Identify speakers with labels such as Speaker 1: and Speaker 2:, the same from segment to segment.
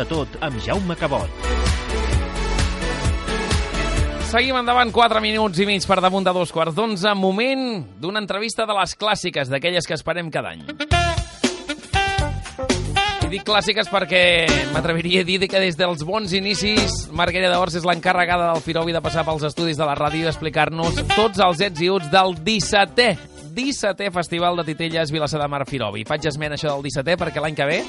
Speaker 1: de tot amb Jaume Cabot.
Speaker 2: Seguim endavant, 4 minuts i mig per damunt de dos quarts d'onze. Moment d'una entrevista de les clàssiques, d'aquelles que esperem cada any. I dic clàssiques perquè m'atreviria a dir que des dels bons inicis Margarida Ors és l'encarregada del Firovi de passar pels estudis de la ràdio i explicar-nos tots els ets i uts del 17è 17è Festival de Titelles Vilassar de Mar Firovi. Faig esment això del 17è perquè l'any que ve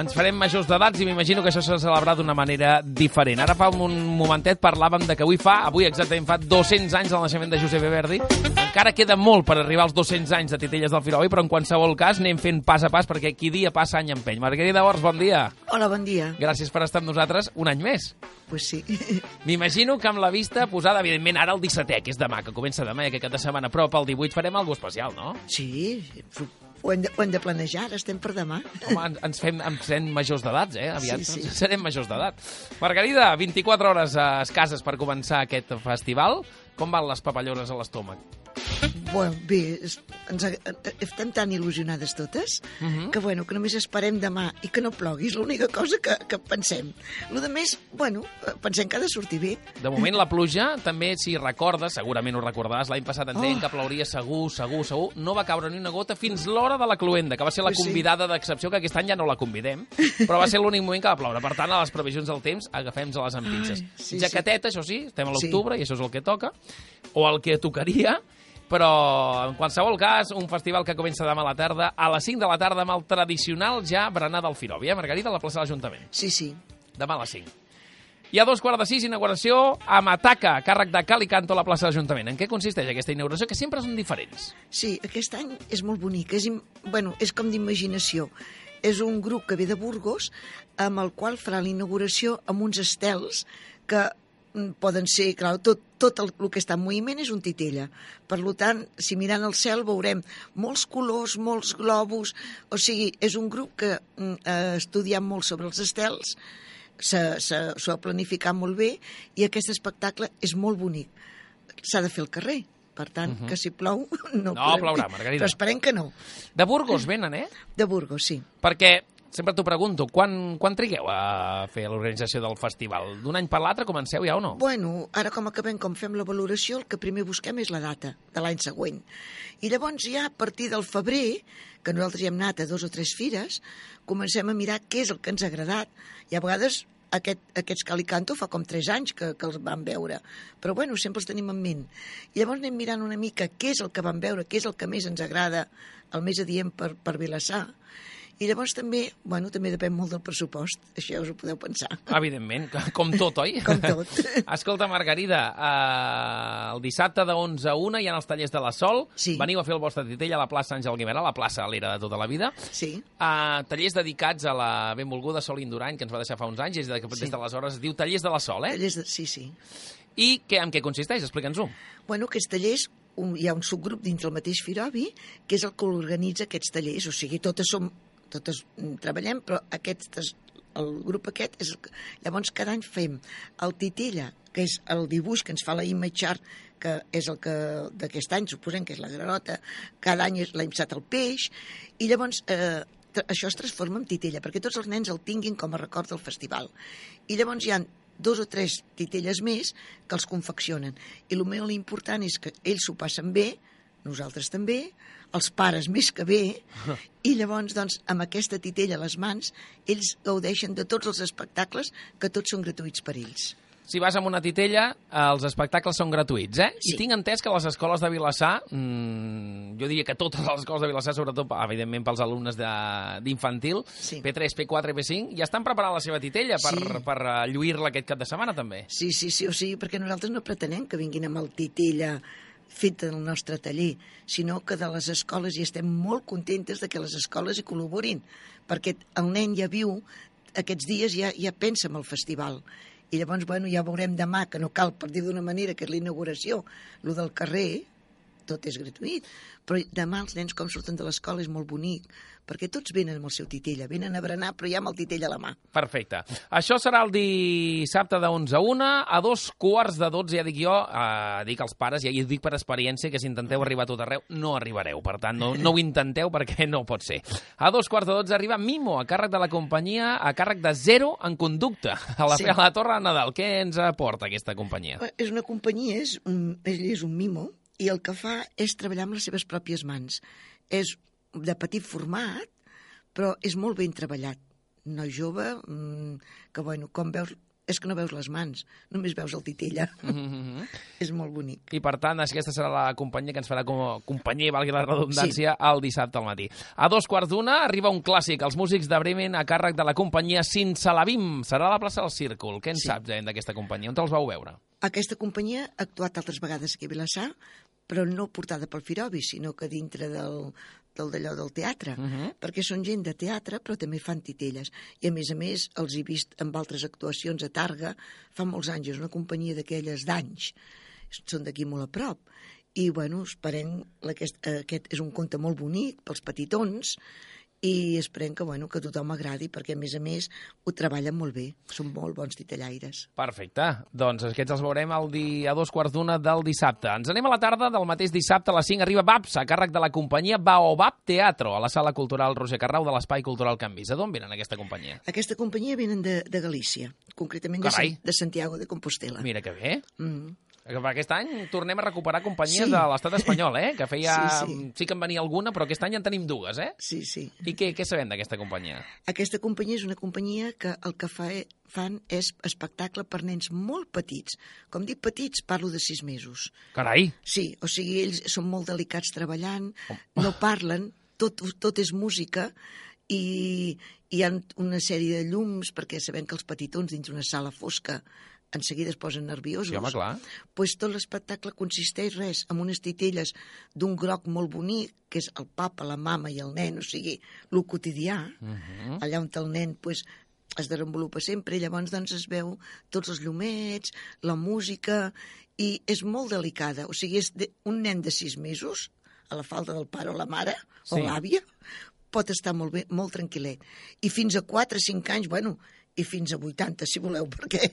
Speaker 2: ens farem majors d'edats i m'imagino que això s'ha de celebrar d'una manera diferent. Ara fa un momentet parlàvem de que avui fa, avui exactament fa 200 anys del naixement de Josep Verdi. Encara queda molt per arribar als 200 anys de Titelles del Firovi, però en qualsevol cas anem fent pas a pas perquè qui dia passa any empeny. Margarida Ors, bon dia.
Speaker 3: Hola, bon dia.
Speaker 2: Gràcies per estar amb nosaltres un any més.
Speaker 3: Pues sí.
Speaker 2: M'imagino que amb la vista posada, evidentment, ara el 17è, que és demà, que comença demà i aquest cap de setmana, però pel 18 farem alguna especial, no?
Speaker 3: Sí, ho hem, de, ho hem de planejar, ara estem per demà.
Speaker 2: Home, ens, fem, ens fem majors d'edats, eh? Aviat
Speaker 3: Sí, sí.
Speaker 2: serem majors d'edat. Margarida, 24 hores eh, escasses per començar aquest festival. Com van les papallores a l'estómac?
Speaker 3: Bueno, bé, es, ens, estem tan il·lusionades totes
Speaker 2: Uh -huh.
Speaker 3: que, bueno, que només esperem demà i que no plogui, és l'única cosa que, que pensem. Lo de més, bueno, pensem que ha de sortir bé.
Speaker 2: De moment, la pluja, també, si recordes, segurament ho recordaràs, l'any passat ens deien
Speaker 3: Oh.
Speaker 2: que plouria segur, segur, segur. No va caure ni una gota fins l'hora de la cluenda, que va ser la
Speaker 3: Pues sí.
Speaker 2: convidada d'excepció, que aquest any ja no la convidem, però va ser l'únic moment que va ploure. Per tant, a les previsions del temps, agafem-se-les amb pinces.
Speaker 3: Ai, sí,
Speaker 2: Jaqueteta, això sí, estem a
Speaker 3: Sí.
Speaker 2: l'octubre i això és el que toca, o el que tocaria, però en qualsevol cas, un festival que comença demà a la tarda, a les 5 de la tarda, amb el tradicional ja berenar del Firovi, eh, Margarida, a la plaça de l'Ajuntament.
Speaker 3: Sí, sí.
Speaker 2: Demà a les 5. I a dos quarts de sis, inauguració a Mataca, càrrec de Cali Canto a la plaça de l'Ajuntament. En què consisteix aquesta inauguració? Que sempre són diferents.
Speaker 3: Sí, aquest any és molt bonic, és, bueno, és com d'imaginació. És un grup que ve de Burgos, amb el qual farà la inauguració amb uns estels que poden ser, clar, tot, tot el, el que està en moviment és un titella. Per tant, si mirant el cel veurem molts colors, molts globus, o sigui, és un grup que mm, ha estudiat molt sobre els estels, s'ha s'ho ha planificat molt bé i aquest espectacle és molt bonic. S'ha de fer al carrer, per tant, que si plou no,
Speaker 2: No
Speaker 3: podem-
Speaker 2: plourà, Margarida.
Speaker 3: Però esperem que no.
Speaker 2: De Burgos venen, eh?
Speaker 3: De Burgos, sí.
Speaker 2: Perquè sempre t'ho pregunto, quan, quan trigueu a fer l'organització del festival? D'un any per l'altre comenceu ja o no?
Speaker 3: Bueno, ara com acabem, com fem la valoració, el que primer busquem és la data de l'any següent. I llavors ja a partir del febrer, que nosaltres ja hem anat a dos o tres fires, comencem a mirar què és el que ens ha agradat. I a vegades aquest, aquests Calicanto fa com tres anys que, que els vam veure. Però bueno, sempre els tenim en ment. I llavors anem mirant una mica què és el que vam veure, què és el que més ens agrada, el més adient per, per Vilassar. I llavors també, bueno, també depèn molt del pressupost, això ja us ho podeu pensar.
Speaker 2: Evidentment, com tot, oi?
Speaker 3: Com tot.
Speaker 2: Escolta, Margarida, eh, el dissabte de 11 a 1 hi ha els tallers de la Sol.
Speaker 3: Sí.
Speaker 2: Veniu a fer el vostre titell a la plaça Àngel Guimerà, la plaça a l'era de tota la vida.
Speaker 3: Sí.
Speaker 2: Uh, tallers dedicats a la benvolguda Sol Indurany, que ens va deixar fa uns anys, i des de- des
Speaker 3: Sí.
Speaker 2: d'aleshores es diu Tallers de la Sol, eh?
Speaker 3: Tallers de... Sí, sí.
Speaker 2: I què, en què consisteix? Explica'ns-ho.
Speaker 3: Bueno, aquests tallers, un, hi ha un subgrup dins del mateix Firobi que és el que organitza aquests tallers, o sigui, totes som, totes mm, treballem, però aquests, el grup aquest és. Llavors, cada any fem el titella, que és el dibuix que ens fa la image art, que és el que d'aquest any, suposem que és la granota, cada any l'ha imsat el peix, i llavors eh, això es transforma en titella, perquè tots els nens el tinguin com a record del festival. I llavors hi ha dos o tres titelles més que els confeccionen. I el molt important és que ells s'ho passen bé, nosaltres també, els pares més que bé, i llavors, doncs, amb aquesta titella a les mans, ells gaudeixen de tots els espectacles que tots són gratuïts per ells.
Speaker 2: Si vas amb una titella, els espectacles són gratuïts, eh?
Speaker 3: Sí.
Speaker 2: I tinc entès que les escoles de Vilassar, mmm, jo diria que totes les escoles de Vilassar, sobretot, evidentment, pels alumnes de- d'infantil,
Speaker 3: Sí.
Speaker 2: P3, P4 i P5, ja estan preparant la seva titella per,
Speaker 3: Sí.
Speaker 2: per eh, lluir-la aquest cap de setmana, també.
Speaker 3: Sí, sí, sí, o sigui, perquè nosaltres no pretenem que vinguin amb el titella fet en el nostre taller, sinó que de les escoles i estem molt contentes de que les escoles hi col·laborin, perquè el nen ja viu, aquests dies ja, ja pensa en el festival. I llavors, bueno, ja veurem demà, que no cal, per dir d'una manera, que és l'inauguració, lo del carrer, tot és gratuït, però demà els nens com surten de l'escola és molt bonic, perquè tots venen amb el seu titella, venen a berenar, però ja amb el titella a la mà.
Speaker 2: Perfecte. Això serà el dissabte de 11 a 1, a dos quarts de 12, ja dic jo, eh, dic als pares, ja ho dic per experiència, que si intenteu arribar a tot arreu, no arribareu. Per tant, no, no ho intenteu perquè no pot ser. A dos quarts de 12 arriba Mimo, a càrrec de la companyia, a càrrec de zero en conducta, a la
Speaker 3: Sí.
Speaker 2: a la Torre de Nadal. Què ens aporta aquesta companyia?
Speaker 3: Bé, És una companyia, és un, és un mimo, i el que fa és treballar amb les seves pròpies mans. És de petit format, però és molt ben treballat. Noi jove, mmm, que bueno, com veus, és que no veus les mans, només veus el titella.
Speaker 2: Mm -hmm.
Speaker 3: és molt bonic.
Speaker 2: I per tant, aquesta serà la companyia que ens farà com a companyia, valgui la redundància, sí. el dissabte al matí. A dos quarts d'una arriba un clàssic, els músics de Bremen a càrrec de la companyia Sinsalabim. Serà a la plaça del Círcul. Què en
Speaker 3: Sí.
Speaker 2: saps, eh, d'aquesta companyia? On te'ls vau veure?
Speaker 3: Aquesta companyia ha actuat altres vegades aquí a Vilassar, però no portada pel Firobi, sinó que dintre del, del d'allò del teatre, uh. -huh. perquè són gent de teatre, però també fan titelles. I a més a més els he vist amb altres actuacions a Targa fa molts anys, és una companyia d'aquelles d'anys, són d'aquí molt a prop. I, bueno, esperem, aquest, aquest és un conte molt bonic pels petitons, i esperem que, bueno, que tothom agradi, perquè, a més a més, ho treballen molt bé. Són molt bons titellaires.
Speaker 2: Perfecte. Doncs aquests els veurem el di... a dos quarts d'una del dissabte. Ens anem a la tarda del mateix dissabte a les 5. Arriba Babs, a càrrec de la companyia Baobab Teatro, a la sala cultural Roger Carrau de l'Espai Cultural Can Visa. D'on venen aquesta companyia?
Speaker 3: Aquesta companyia venen de, de Galícia, concretament de,
Speaker 2: Carai.
Speaker 3: De Santiago de Compostela.
Speaker 2: Mira que bé.
Speaker 3: Mm.
Speaker 2: Aquest any tornem a recuperar companyies
Speaker 3: Sí.
Speaker 2: de l'estat espanyol, eh? Que feia...
Speaker 3: Sí, sí.
Speaker 2: sí que en venia alguna, però aquest any en tenim dues, eh?
Speaker 3: Sí, sí.
Speaker 2: I què, què sabem d'aquesta companyia?
Speaker 3: Aquesta companyia és una companyia que el que fa, fan és espectacle per nens molt petits. Com dic petits, parlo de sis mesos.
Speaker 2: Carai!
Speaker 3: Sí, o sigui, ells són molt delicats treballant, no parlen, tot, tot és música, i hi ha una sèrie de llums, perquè sabem que els petitons dins una sala fosca en seguida es posen nerviosos.
Speaker 2: Sí, home, clar.
Speaker 3: pues tot l'espectacle consisteix res amb unes titelles d'un groc molt bonic, que és el papa, la mama i el nen, o sigui, el quotidià, uh -huh. allà on el nen pues, es desenvolupa sempre, i llavors doncs, es veu tots els llumets, la música, i és molt delicada. O sigui, és de, un nen de sis mesos, a la falta del pare o la mare,
Speaker 2: Sí.
Speaker 3: o l'àvia, pot estar molt bé, molt tranquil·let. I fins a 4 o 5 anys, bueno, i fins a 80, si voleu, perquè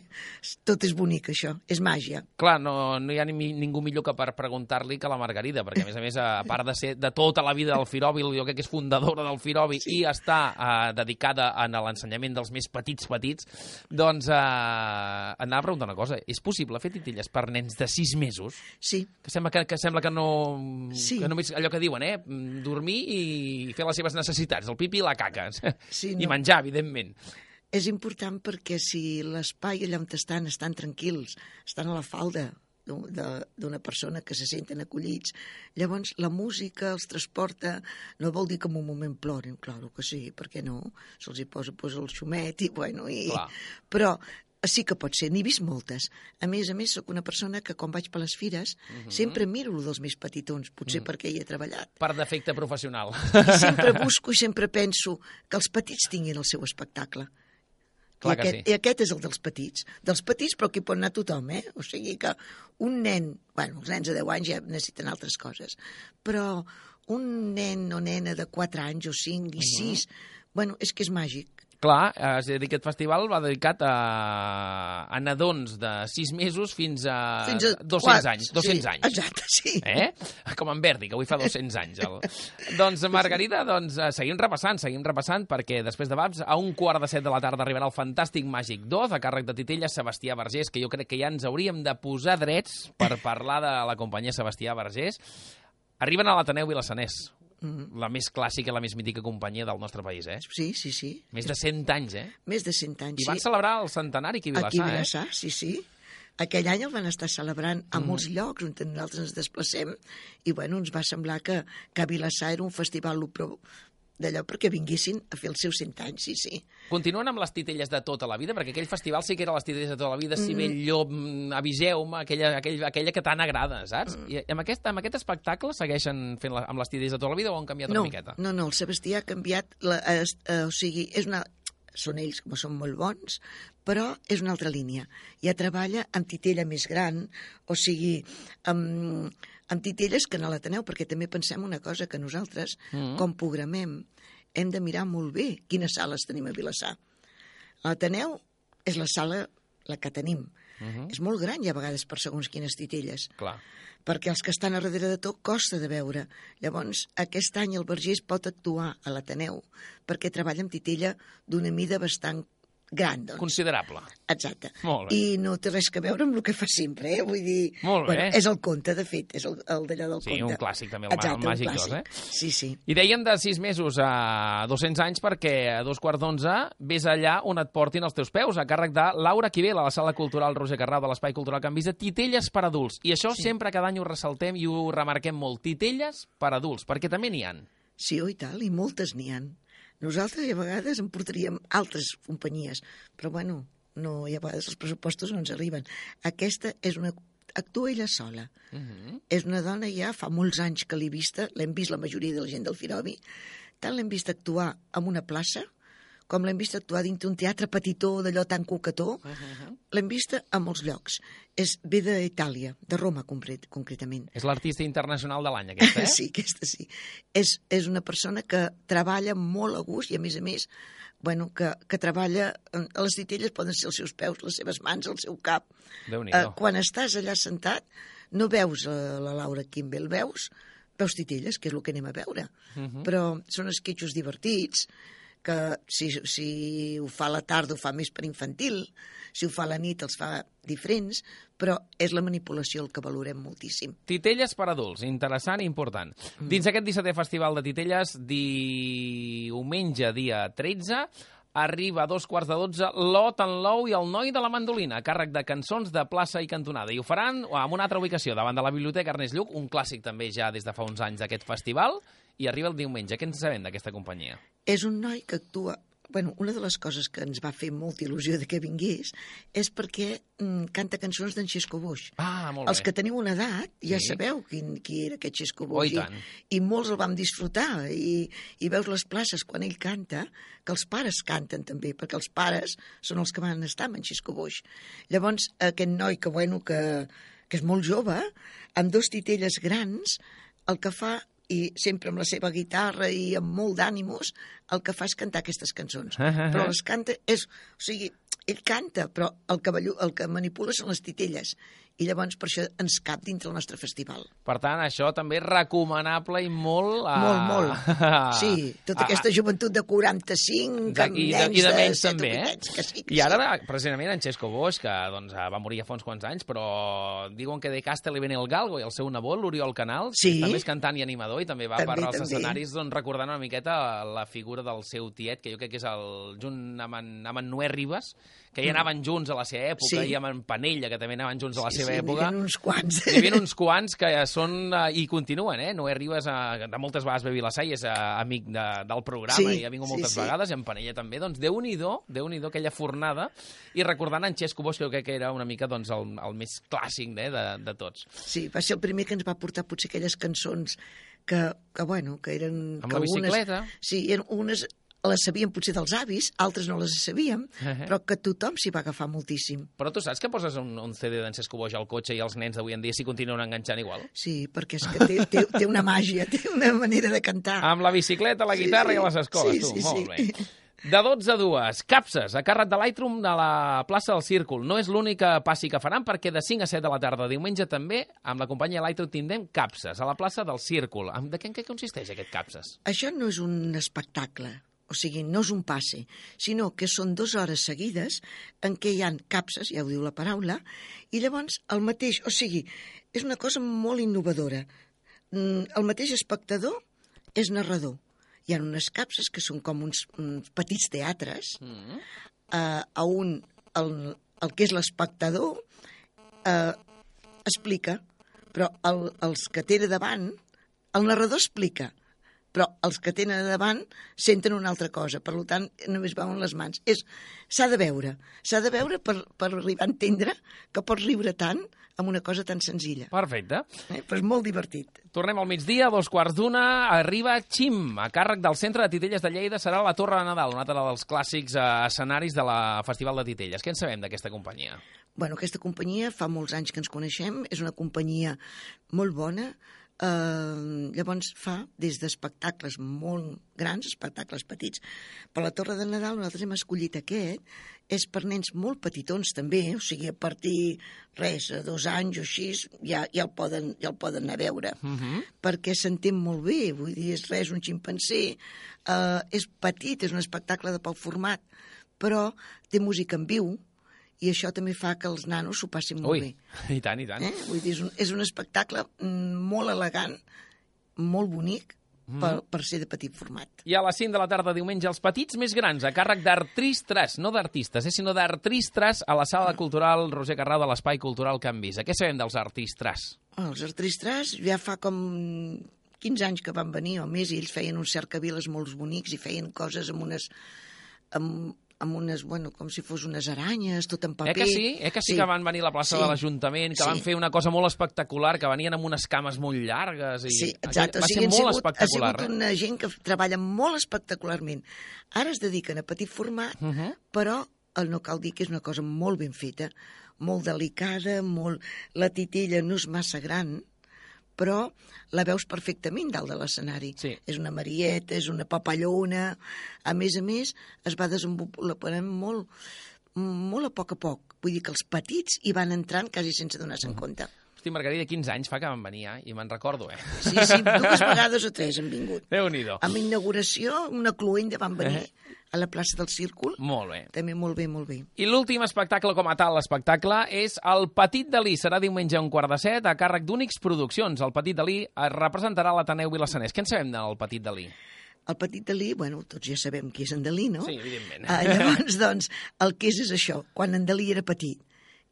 Speaker 3: tot és bonic, això. És màgia.
Speaker 2: Clar, no, no hi ha ni, ningú millor que per preguntar-li que la Margarida, perquè a més a més, a part de ser de tota la vida del Firobi, jo crec que és fundadora del Firobi sí. i està eh, dedicada a l'ensenyament dels més petits petits, doncs eh, anava a preguntar una cosa. És possible fer titilles per nens de 6 mesos?
Speaker 3: Sí,
Speaker 2: Que sembla que, que, sembla que no...
Speaker 3: Sí.
Speaker 2: Que només allò que diuen, eh? Dormir i fer les seves necessitats, el pipi i la caca.
Speaker 3: Sí,
Speaker 2: I
Speaker 3: no.
Speaker 2: menjar, evidentment.
Speaker 3: És important perquè si l'espai allà on estan estan tranquils, estan a la falda d'una persona que se senten acollits, llavors la música els transporta, no vol dir que en un moment ploren, clar que sí, perquè no? Se'ls hi posa pues, el xumet i, bueno, i...
Speaker 2: Clar.
Speaker 3: Però sí que pot ser, n'he vist moltes. A més a més, sóc una persona que quan vaig per les fires sempre miro lo dels més petitons, potser perquè hi he treballat.
Speaker 2: Per defecte professional.
Speaker 3: I sempre busco i sempre penso que els petits tinguin el seu espectacle.
Speaker 2: Clar
Speaker 3: I,
Speaker 2: que
Speaker 3: aquest,
Speaker 2: sí.
Speaker 3: I aquest és el dels petits. Dels petits, però aquí pot anar tothom, eh? O sigui que un nen... Bueno, els nens de 10 anys ja necessiten altres coses. Però un nen o nena de 4 anys o 5 i 6... Bueno, és que és màgic.
Speaker 2: Clar, és a dir, aquest festival va dedicat a, a nadons de 6 mesos fins a,
Speaker 3: Fins a
Speaker 2: 200
Speaker 3: quatre.
Speaker 2: anys. 200
Speaker 3: sí,
Speaker 2: anys.
Speaker 3: Exacte, sí.
Speaker 2: Eh? Com en Verdi, que avui fa 200 anys. El... doncs, Margarida, doncs, eh, seguim repassant, seguim repassant, perquè després de Babs, a un quart de set de la tarda arribarà el Fantàstic Màgic 2, a càrrec de Titella, Sebastià Vergés, que jo crec que ja ens hauríem de posar drets per parlar de la companyia Sebastià Vergés. Arriben a l'Ateneu Vilassanès,
Speaker 3: Mm.
Speaker 2: la més clàssica, la més mítica companyia del nostre país, eh?
Speaker 3: Sí, sí, sí.
Speaker 2: Més de 100 anys, eh?
Speaker 3: Més de 100 anys,
Speaker 2: I van
Speaker 3: sí.
Speaker 2: celebrar el centenari aquí a Vilassar,
Speaker 3: Aquí a
Speaker 2: eh?
Speaker 3: Vilassar, sí, sí. Aquell any el van estar celebrant a
Speaker 2: Mm.
Speaker 3: molts llocs on nosaltres ens desplacem i, bueno, ens va semblar que, que a Vilassar era un festival d'allò perquè vinguessin a fer els seus 100 anys, sí, sí.
Speaker 2: Continuen amb les titelles de tota la vida, perquè aquell festival sí que era les titelles de tota la vida,
Speaker 3: Mm.
Speaker 2: Cibell, Llop, mm, Aviseu-me, aquella, aquell, aquella que tant agrada, saps?
Speaker 3: Mm.
Speaker 2: I amb aquest, amb aquest espectacle segueixen fent la, amb les titelles de tota la vida o han canviat
Speaker 3: No,
Speaker 2: una miqueta?
Speaker 3: no, no, el Sebastià ha canviat, la, es, eh, o sigui, és una, són ells, com són molt bons, però és una altra línia. Ja treballa amb titella més gran, o sigui, amb, amb titelles que no la teneu, perquè també pensem una cosa, que nosaltres,
Speaker 2: Mm.
Speaker 3: com programem, hem de mirar molt bé quines sales tenim a Vilassar. L'Ateneu és la sala la que tenim.
Speaker 2: Mhm.
Speaker 3: És molt gran, i a vegades, per segons quines titelles
Speaker 2: Clar.
Speaker 3: perquè els que estan a darrere de tot costa de veure. Llavors, aquest any el Vergés pot actuar a l'Ateneu perquè treballa amb titella d'una mida bastant gran, doncs.
Speaker 2: Considerable.
Speaker 3: Exacte.
Speaker 2: Molt bé.
Speaker 3: I no té res que veure amb el que fa sempre, eh? Vull dir...
Speaker 2: Molt bé.
Speaker 3: Bueno, és el conte, de fet, és el, el d'allà del
Speaker 2: Sí,
Speaker 3: conte.
Speaker 2: un clàssic també, el, el
Speaker 3: Exacte, un
Speaker 2: Màgic 2,
Speaker 3: clàssic.
Speaker 2: eh?
Speaker 3: Sí, sí.
Speaker 2: I deien de 6 mesos a 200 anys perquè a dos quarts d'onze ves allà on et portin els teus peus, a càrrec de Laura Quibel, a la sala cultural Roger Carrau de l'Espai Cultural Can Visa, titelles per adults. I això sí. sempre cada any ho ressaltem i ho remarquem molt. Titelles per adults, perquè també n'hi han.
Speaker 3: Sí, oi tal, i moltes n'hi han. Nosaltres a vegades en portaríem altres companyies, però bueno, no, i a vegades els pressupostos no ens arriben. Aquesta és una... actua ella sola.
Speaker 2: Uh -huh.
Speaker 3: És una dona ja fa molts anys que l'he vista, l'hem vist la majoria de la gent del Firobi, tant l'hem vist actuar en una plaça, com l'hem vist actuar dins d'un teatre petitó, d'allò tan coquetó,
Speaker 2: Uh -huh.
Speaker 3: l'hem vista a molts llocs. És, ve d'Itàlia, de Roma concret, concretament.
Speaker 2: És l'artista internacional de l'any, aquesta, eh?
Speaker 3: Sí, aquesta sí. És, és una persona que treballa molt a gust i, a més a més, bueno, que, que treballa... en- Les titelles poden ser els seus peus, les seves mans, el seu cap. Eh, quan estàs allà sentat, no veus eh, la Laura Kimbell, veus, veus titelles, que és el que anem a veure.
Speaker 2: Mhm.
Speaker 3: Però són esquitxos divertits, que si, si ho fa a la tarda ho fa més per infantil, si ho fa a la nit els fa diferents, però és la manipulació el que valorem moltíssim.
Speaker 2: Titelles per adults, interessant i important.
Speaker 3: Mm.
Speaker 2: Dins aquest 17è Festival de Titelles, diumenge, dia 13, arriba a dos quarts de dotze l'Ot en l'Ou i el Noi de la Mandolina, a càrrec de cançons de plaça i cantonada. I ho faran en una altra ubicació, davant de la Biblioteca Ernest Lluc, un clàssic també ja des de fa uns anys d'aquest festival, i arriba el diumenge. Què en sabem d'aquesta companyia?
Speaker 3: És un noi que actua... Bueno, una de les coses que ens va fer molta il·lusió de que vingués és perquè mm, canta cançons d'en Xesco Boix.
Speaker 2: Ah, molt
Speaker 3: Els
Speaker 2: bé.
Speaker 3: que teniu una edat ja
Speaker 2: Sí.
Speaker 3: sabeu quin, qui era aquest Xesco
Speaker 2: Oh, i
Speaker 3: Boix.
Speaker 2: tant.
Speaker 3: I molts el vam disfrutar. I, I veus les places quan ell canta, que els pares canten també, perquè els pares són els que van estar amb en Xesco Boix. Llavors, aquest noi que, bueno, que, que és molt jove, amb dos titelles grans, el que fa i sempre amb la seva guitarra i amb molt d'ànimos, el que fa és cantar aquestes cançons. Però les canta... És, o sigui, ell canta, però el que, ballu, el que manipula són les titelles. I llavors per això ens cap dintre el nostre festival.
Speaker 2: Per tant, això també és recomanable i molt... A...
Speaker 3: Molt, molt. Sí, tota
Speaker 2: a-
Speaker 3: aquesta joventut de 45,
Speaker 2: De, i, de, I de menys
Speaker 3: 7 o
Speaker 2: també,
Speaker 3: 8
Speaker 2: eh?
Speaker 3: anys, que sí, que
Speaker 2: I ara,
Speaker 3: sí.
Speaker 2: precisament, en Xesco Boix, que doncs, va morir ja fa uns quants anys, però diuen que de Casta li ven el galgo i el seu nebot, l'Oriol Canal,
Speaker 3: Sí.
Speaker 2: també és cantant i animador i també va
Speaker 3: També,
Speaker 2: per als escenaris doncs, recordant una miqueta la figura del seu tiet, que jo crec que és el, amb en Noé Ribas, que hi anaven junts a la seva època,
Speaker 3: Mm. Sí.
Speaker 2: i amb en Panella, que també anaven junts a la
Speaker 3: Sí,
Speaker 2: seva
Speaker 3: sí,
Speaker 2: època.
Speaker 3: havia uns quants.
Speaker 2: Hi havia uns quants que són eh, i continuen, eh? Noé Ribas, eh, de moltes vegades ve a Vilassar i és eh, amic de, del programa
Speaker 3: Sí,
Speaker 2: i ha vingut
Speaker 3: sí,
Speaker 2: moltes
Speaker 3: sí.
Speaker 2: vegades, i en Panella també. Doncs Déu-n'hi-do, déu nhi déu aquella fornada. I recordant en Xesco Boix, que crec que era una mica doncs, el, el més clàssic eh, de, de tots.
Speaker 3: Sí, va ser el primer que ens va portar potser aquelles cançons que, que bueno, que eren...
Speaker 2: Amb
Speaker 3: que
Speaker 2: la bicicleta.
Speaker 3: sí, eren unes les sabíem potser dels avis, altres no les sabíem,
Speaker 2: Eh.
Speaker 3: però que tothom s'hi va agafar moltíssim.
Speaker 2: Però tu saps que poses un, un CD d'en Xesco Boix al cotxe i els nens d'avui en dia s'hi continuen enganxant igual?
Speaker 3: Sí, perquè és que té, té, té una màgia, té una manera de cantar.
Speaker 2: Amb la bicicleta, la
Speaker 3: Sí,
Speaker 2: guitarra
Speaker 3: sí.
Speaker 2: i a les escoles,
Speaker 3: Sí,
Speaker 2: tu.
Speaker 3: sí,
Speaker 2: Molt
Speaker 3: sí.
Speaker 2: bé. De 12 a 2, capses, a càrrec de l'Aitrum de la plaça del Círcul. No és l'única passi que faran, perquè de 5 a 7 de la tarda diumenge també, amb la companyia l'Aitrum, tindrem capses a la plaça del Círcul. De què, en què consisteix aquest capses?
Speaker 3: Això no és un espectacle, o sigui, no és un passe, sinó que són dues hores seguides en què hi han capses, ja ho diu la paraula, i llavors el mateix, o sigui, és una cosa molt innovadora. mm, el mateix espectador és narrador. Hi ha unes capses que són com uns, uns petits teatres,
Speaker 2: Mm.
Speaker 3: eh, a un, el, el que és l'espectador, eh, explica, però el, els que té davant, el narrador explica, però els que tenen a davant senten una altra cosa, per tant, només veuen les mans. S'ha de veure, s'ha de veure per, per arribar a entendre que pots riure tant amb una cosa tan senzilla.
Speaker 2: Perfecte.
Speaker 3: Eh? Però és molt divertit.
Speaker 2: Tornem al migdia, a dos quarts d'una, arriba Xim, a càrrec del Centre de Titelles de Lleida, serà la Torre de Nadal, un altre dels clàssics eh, escenaris de la Festival de Titelles. Què en sabem d'aquesta companyia?
Speaker 3: Bueno, aquesta companyia fa molts anys que ens coneixem, és una companyia molt bona, eh, llavors fa des d'espectacles molt grans, espectacles petits. Per la Torre de Nadal nosaltres hem escollit aquest, és per nens molt petitons també, o sigui, a partir, res, a dos anys o així, ja, ja, el, poden, ja el poden anar a veure,
Speaker 2: Uh -huh.
Speaker 3: perquè s'entén molt bé, vull dir, és res, un ximpanzé, eh, és petit, és un espectacle de poc format, però té música en viu, i això també fa que els nanos s'ho passin molt
Speaker 2: Ui,
Speaker 3: bé.
Speaker 2: i tant, i tant.
Speaker 3: Eh? Vull dir, és un, és un espectacle mm, molt elegant, molt bonic,
Speaker 2: Mm.
Speaker 3: per, per ser de petit format.
Speaker 2: I a les 5 de la tarda diumenge, els petits més grans, a càrrec d'artistres, no d'artistes, eh, sinó d'artistres a la sala cultural Roger Carrau de l'Espai Cultural Can Visa. Què sabem dels artistres?
Speaker 3: Els artistres ja fa com 15 anys que van venir o més i ells feien uns cercaviles molt bonics i feien coses amb unes amb, amb unes, bueno, com si fos unes aranyes, tot en paper.
Speaker 2: Eh que sí? Eh que sí, que van venir a la plaça
Speaker 3: Sí.
Speaker 2: de l'Ajuntament, que
Speaker 3: Sí.
Speaker 2: van fer una cosa molt espectacular, que venien amb unes cames molt llargues i...
Speaker 3: Sí, exacte.
Speaker 2: Va
Speaker 3: o sigui,
Speaker 2: ser molt
Speaker 3: sigut,
Speaker 2: espectacular.
Speaker 3: Ha sigut
Speaker 2: eh?
Speaker 3: una gent que treballa molt espectacularment. Ara es dediquen a petit format,
Speaker 2: Uh -huh.
Speaker 3: però el no cal dir que és una cosa molt ben feta, molt delicada, molt... La titella no és massa gran, però la veus perfectament dalt de l'escenari.
Speaker 2: Sí.
Speaker 3: És una marieta, és una papallona... A més a més, es va desenvolupant molt, molt a poc a poc. Vull dir que els petits hi van entrant quasi sense donar-se'n compte.
Speaker 2: Hosti, Margarida, 15 anys fa que van venir, eh? I me'n recordo, eh?
Speaker 3: Sí, sí, dues vegades o tres han vingut.
Speaker 2: Déu-n'hi-do.
Speaker 3: Amb inauguració, una cluenda van venir
Speaker 2: Eh.
Speaker 3: a la plaça del Círcul.
Speaker 2: Molt bé.
Speaker 3: També molt bé, molt bé.
Speaker 2: I l'últim espectacle com a tal, l'espectacle, és El Petit Dalí. Serà diumenge a un quart de set, a càrrec d'Únics Produccions. El Petit Dalí es representarà a l'Ateneu Vilassanès. Què en sabem del Petit Dalí?
Speaker 3: El petit Dalí, bueno, tots ja sabem qui és en Dalí, no?
Speaker 2: Sí, evidentment.
Speaker 3: Ah, llavors, doncs, el que és és això, quan en Dalí era petit,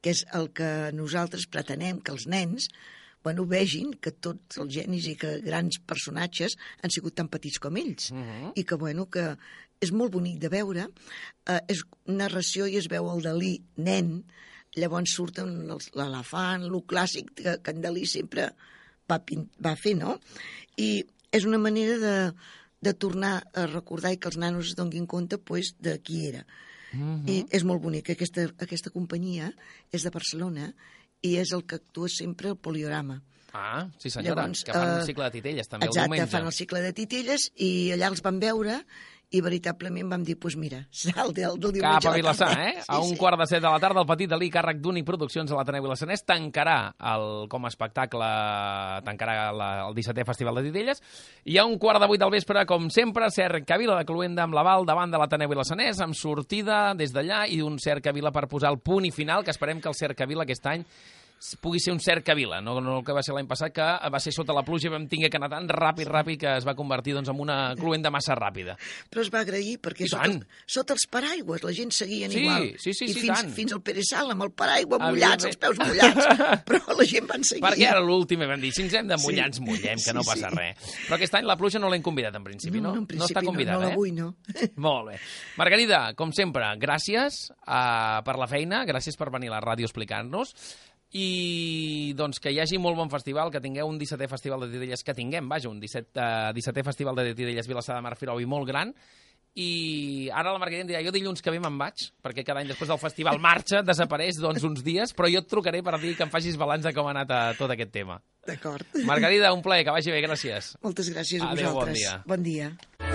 Speaker 3: que és el que nosaltres pretenem que els nens bueno, vegin que tots els genis i que grans personatges han sigut tan petits com ells.
Speaker 2: Uh -huh.
Speaker 3: I que, bueno, que és molt bonic de veure. Eh, és narració i es veu el Dalí nen, llavors els- l'elefant, el clàssic que, que en Dalí sempre va, va fer, no? I és una manera de, de tornar a recordar i que els nanos es donguin compte pues, de qui era.
Speaker 2: Uh -huh.
Speaker 3: I és molt bonic. Aquesta, aquesta companyia és de Barcelona i és el que actua sempre al poliorama.
Speaker 2: Ah, sí senyora,
Speaker 3: Llavors,
Speaker 2: que fan
Speaker 3: eh,
Speaker 2: un cicle de titelles també
Speaker 3: Exacte,
Speaker 2: el diumenge.
Speaker 3: fan el cicle de titelles i allà els van veure i veritablement vam dir, pues mira, serà el del, del diumenge
Speaker 2: Cap a
Speaker 3: la
Speaker 2: Vilassar, eh? A un quart de set de la tarda, el Petit Dalí, càrrec d'Únic Produccions a l'Ateneu Vilassanès, tancarà el, com a espectacle, tancarà la, el 17è Festival de Titelles, i a un quart de vuit del vespre, com sempre, Cercavila de Cluenda amb l'aval davant de l'Ateneu Vilassanès, amb sortida des d'allà i un Cercavila per posar el punt i final, que esperem que el Cercavila aquest any pugui ser un Cercavila, no, no el que va ser l'any passat, que va ser sota la pluja i vam tinguer que anar tan ràpid, ràpid, que es va convertir doncs, en una cluenda massa ràpida.
Speaker 3: Però es va agrair perquè sota, sota els paraigües la gent seguien
Speaker 2: Sí,
Speaker 3: igual.
Speaker 2: sí, sí,
Speaker 3: I
Speaker 2: sí,
Speaker 3: fins,
Speaker 2: tant.
Speaker 3: fins al Pere Sal amb el paraigua mullats, els peus mullats. Però la gent van seguir.
Speaker 2: Perquè ara l'últim vam dir, si ens hem de mullar,
Speaker 3: Sí.
Speaker 2: ens mullem, que
Speaker 3: Sí,
Speaker 2: no passa
Speaker 3: sí.
Speaker 2: res. Però aquest any la pluja no l'hem convidat, en principi, no?
Speaker 3: no, en principi
Speaker 2: està convidat,
Speaker 3: no, no
Speaker 2: eh?
Speaker 3: la vull, no.
Speaker 2: Molt bé. Margarida, com sempre, gràcies uh, per la feina, gràcies per venir a la ràdio a explicar-nos i doncs que hi hagi molt bon festival, que tingueu un 17è Festival de Titelles, que tinguem, vaja, un 17, uh, 17è Festival de Titelles Vilassar de Mar Firovi molt gran, i ara la Margarida em dirà, jo dilluns que ve me'n vaig, perquè cada any després del festival marxa, desapareix doncs uns dies, però jo et trucaré per dir que em facis balanç de com ha anat a tot aquest tema.
Speaker 3: D'acord.
Speaker 2: Margarida, un plaer, que vagi bé, gràcies.
Speaker 3: Moltes gràcies a
Speaker 2: Adéu, bon
Speaker 3: vosaltres.
Speaker 2: dia.
Speaker 3: Bon dia.